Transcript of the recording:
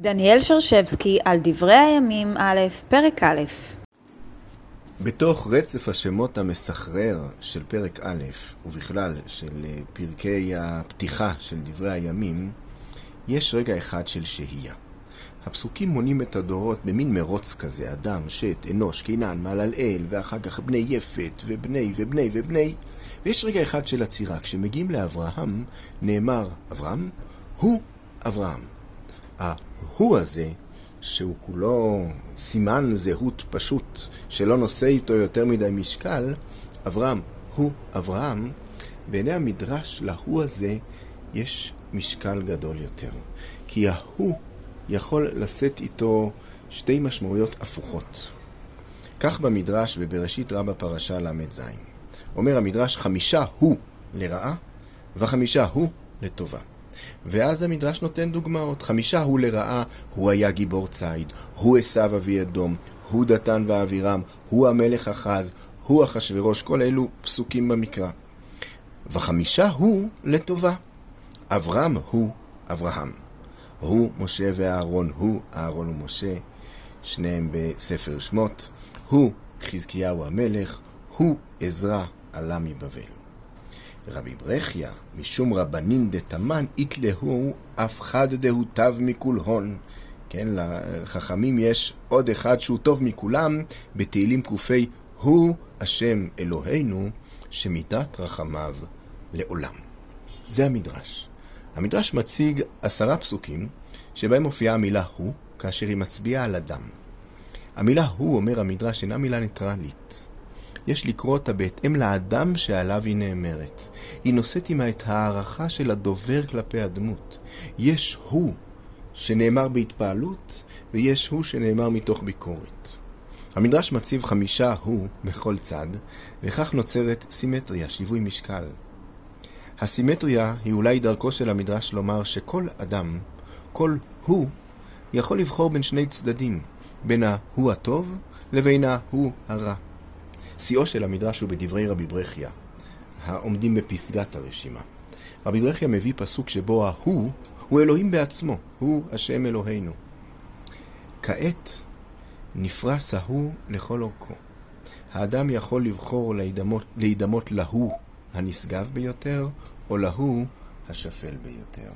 דניאל שרשבסקי על דברי הימים א', פרק א'. בתוך רצף השמות המסחרר של פרק א', ובכלל של פרקי הפתיחה של דברי הימים, יש רגע אחד של שהייה. הפסוקים מונים את הדורות במין מרוץ כזה, אדם, שת, אנוש, קינן, מעללאל, ואחר כך בני יפת, ובני, ובני, ובני. ויש רגע אחד של עצירה. כשמגיעים לאברהם, נאמר, אברהם, הוא אברהם. ההוא הזה, שהוא כולו סימן זהות פשוט, שלא נושא איתו יותר מדי משקל, אברהם הוא אברהם, בעיני המדרש להוא הזה יש משקל גדול יותר. כי ההוא יכול לשאת איתו שתי משמעויות הפוכות. כך במדרש בבראשית רבה פרשה ל"ז. אומר המדרש חמישה הוא לרעה וחמישה הוא לטובה. ואז המדרש נותן דוגמאות. חמישה הוא לרעה, הוא היה גיבור ציד, הוא עשו אבי אדום, הוא דתן ואבירם, הוא המלך אחז, הוא אחשורוש, כל אלו פסוקים במקרא. וחמישה הוא לטובה. אברהם הוא אברהם. הוא משה ואהרון, הוא אהרון ומשה, שניהם בספר שמות. הוא חזקיהו המלך, הוא עזרא עלה מבבל. רבי ברכיה, משום רבנין דתמן, איתלהו אף חד דהו תב מכולהון. כן, לחכמים יש עוד אחד שהוא טוב מכולם, בתהילים קופי, הוא השם אלוהינו, שמידת רחמיו לעולם. זה המדרש. המדרש מציג עשרה פסוקים, שבהם מופיעה המילה הוא, כאשר היא מצביעה על אדם. המילה הוא, אומר המדרש, אינה מילה ניטרלית. יש לקרוא אותה בהתאם לאדם שעליו היא נאמרת. היא נושאת עימה את הערכה של הדובר כלפי הדמות. יש הוא שנאמר בהתפעלות, ויש הוא שנאמר מתוך ביקורת. המדרש מציב חמישה הוא בכל צד, וכך נוצרת סימטריה, שיווי משקל. הסימטריה היא אולי דרכו של המדרש לומר שכל אדם, כל הוא, יכול לבחור בין שני צדדים, בין ההוא הטוב לבין ההוא הרע. שיאו של המדרש הוא בדברי רבי ברכיה, העומדים בפסגת הרשימה. רבי ברכיה מביא פסוק שבו ההוא הוא אלוהים בעצמו, הוא השם אלוהינו. כעת נפרס ההוא לכל אורכו. האדם יכול לבחור להידמות, להידמות להוא הנשגב ביותר, או להוא השפל ביותר.